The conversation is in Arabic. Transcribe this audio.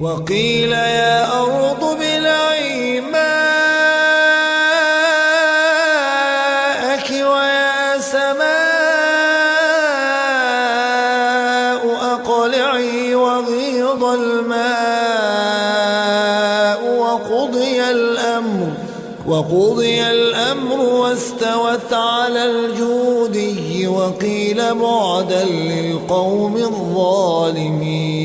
وقيل يا أرض بلعي ماءك ويا سماء أقلعي وغيض الماء وقضي الأمر وقضي الأمر واستوت على الجودي وقيل بعدا للقوم الظالمين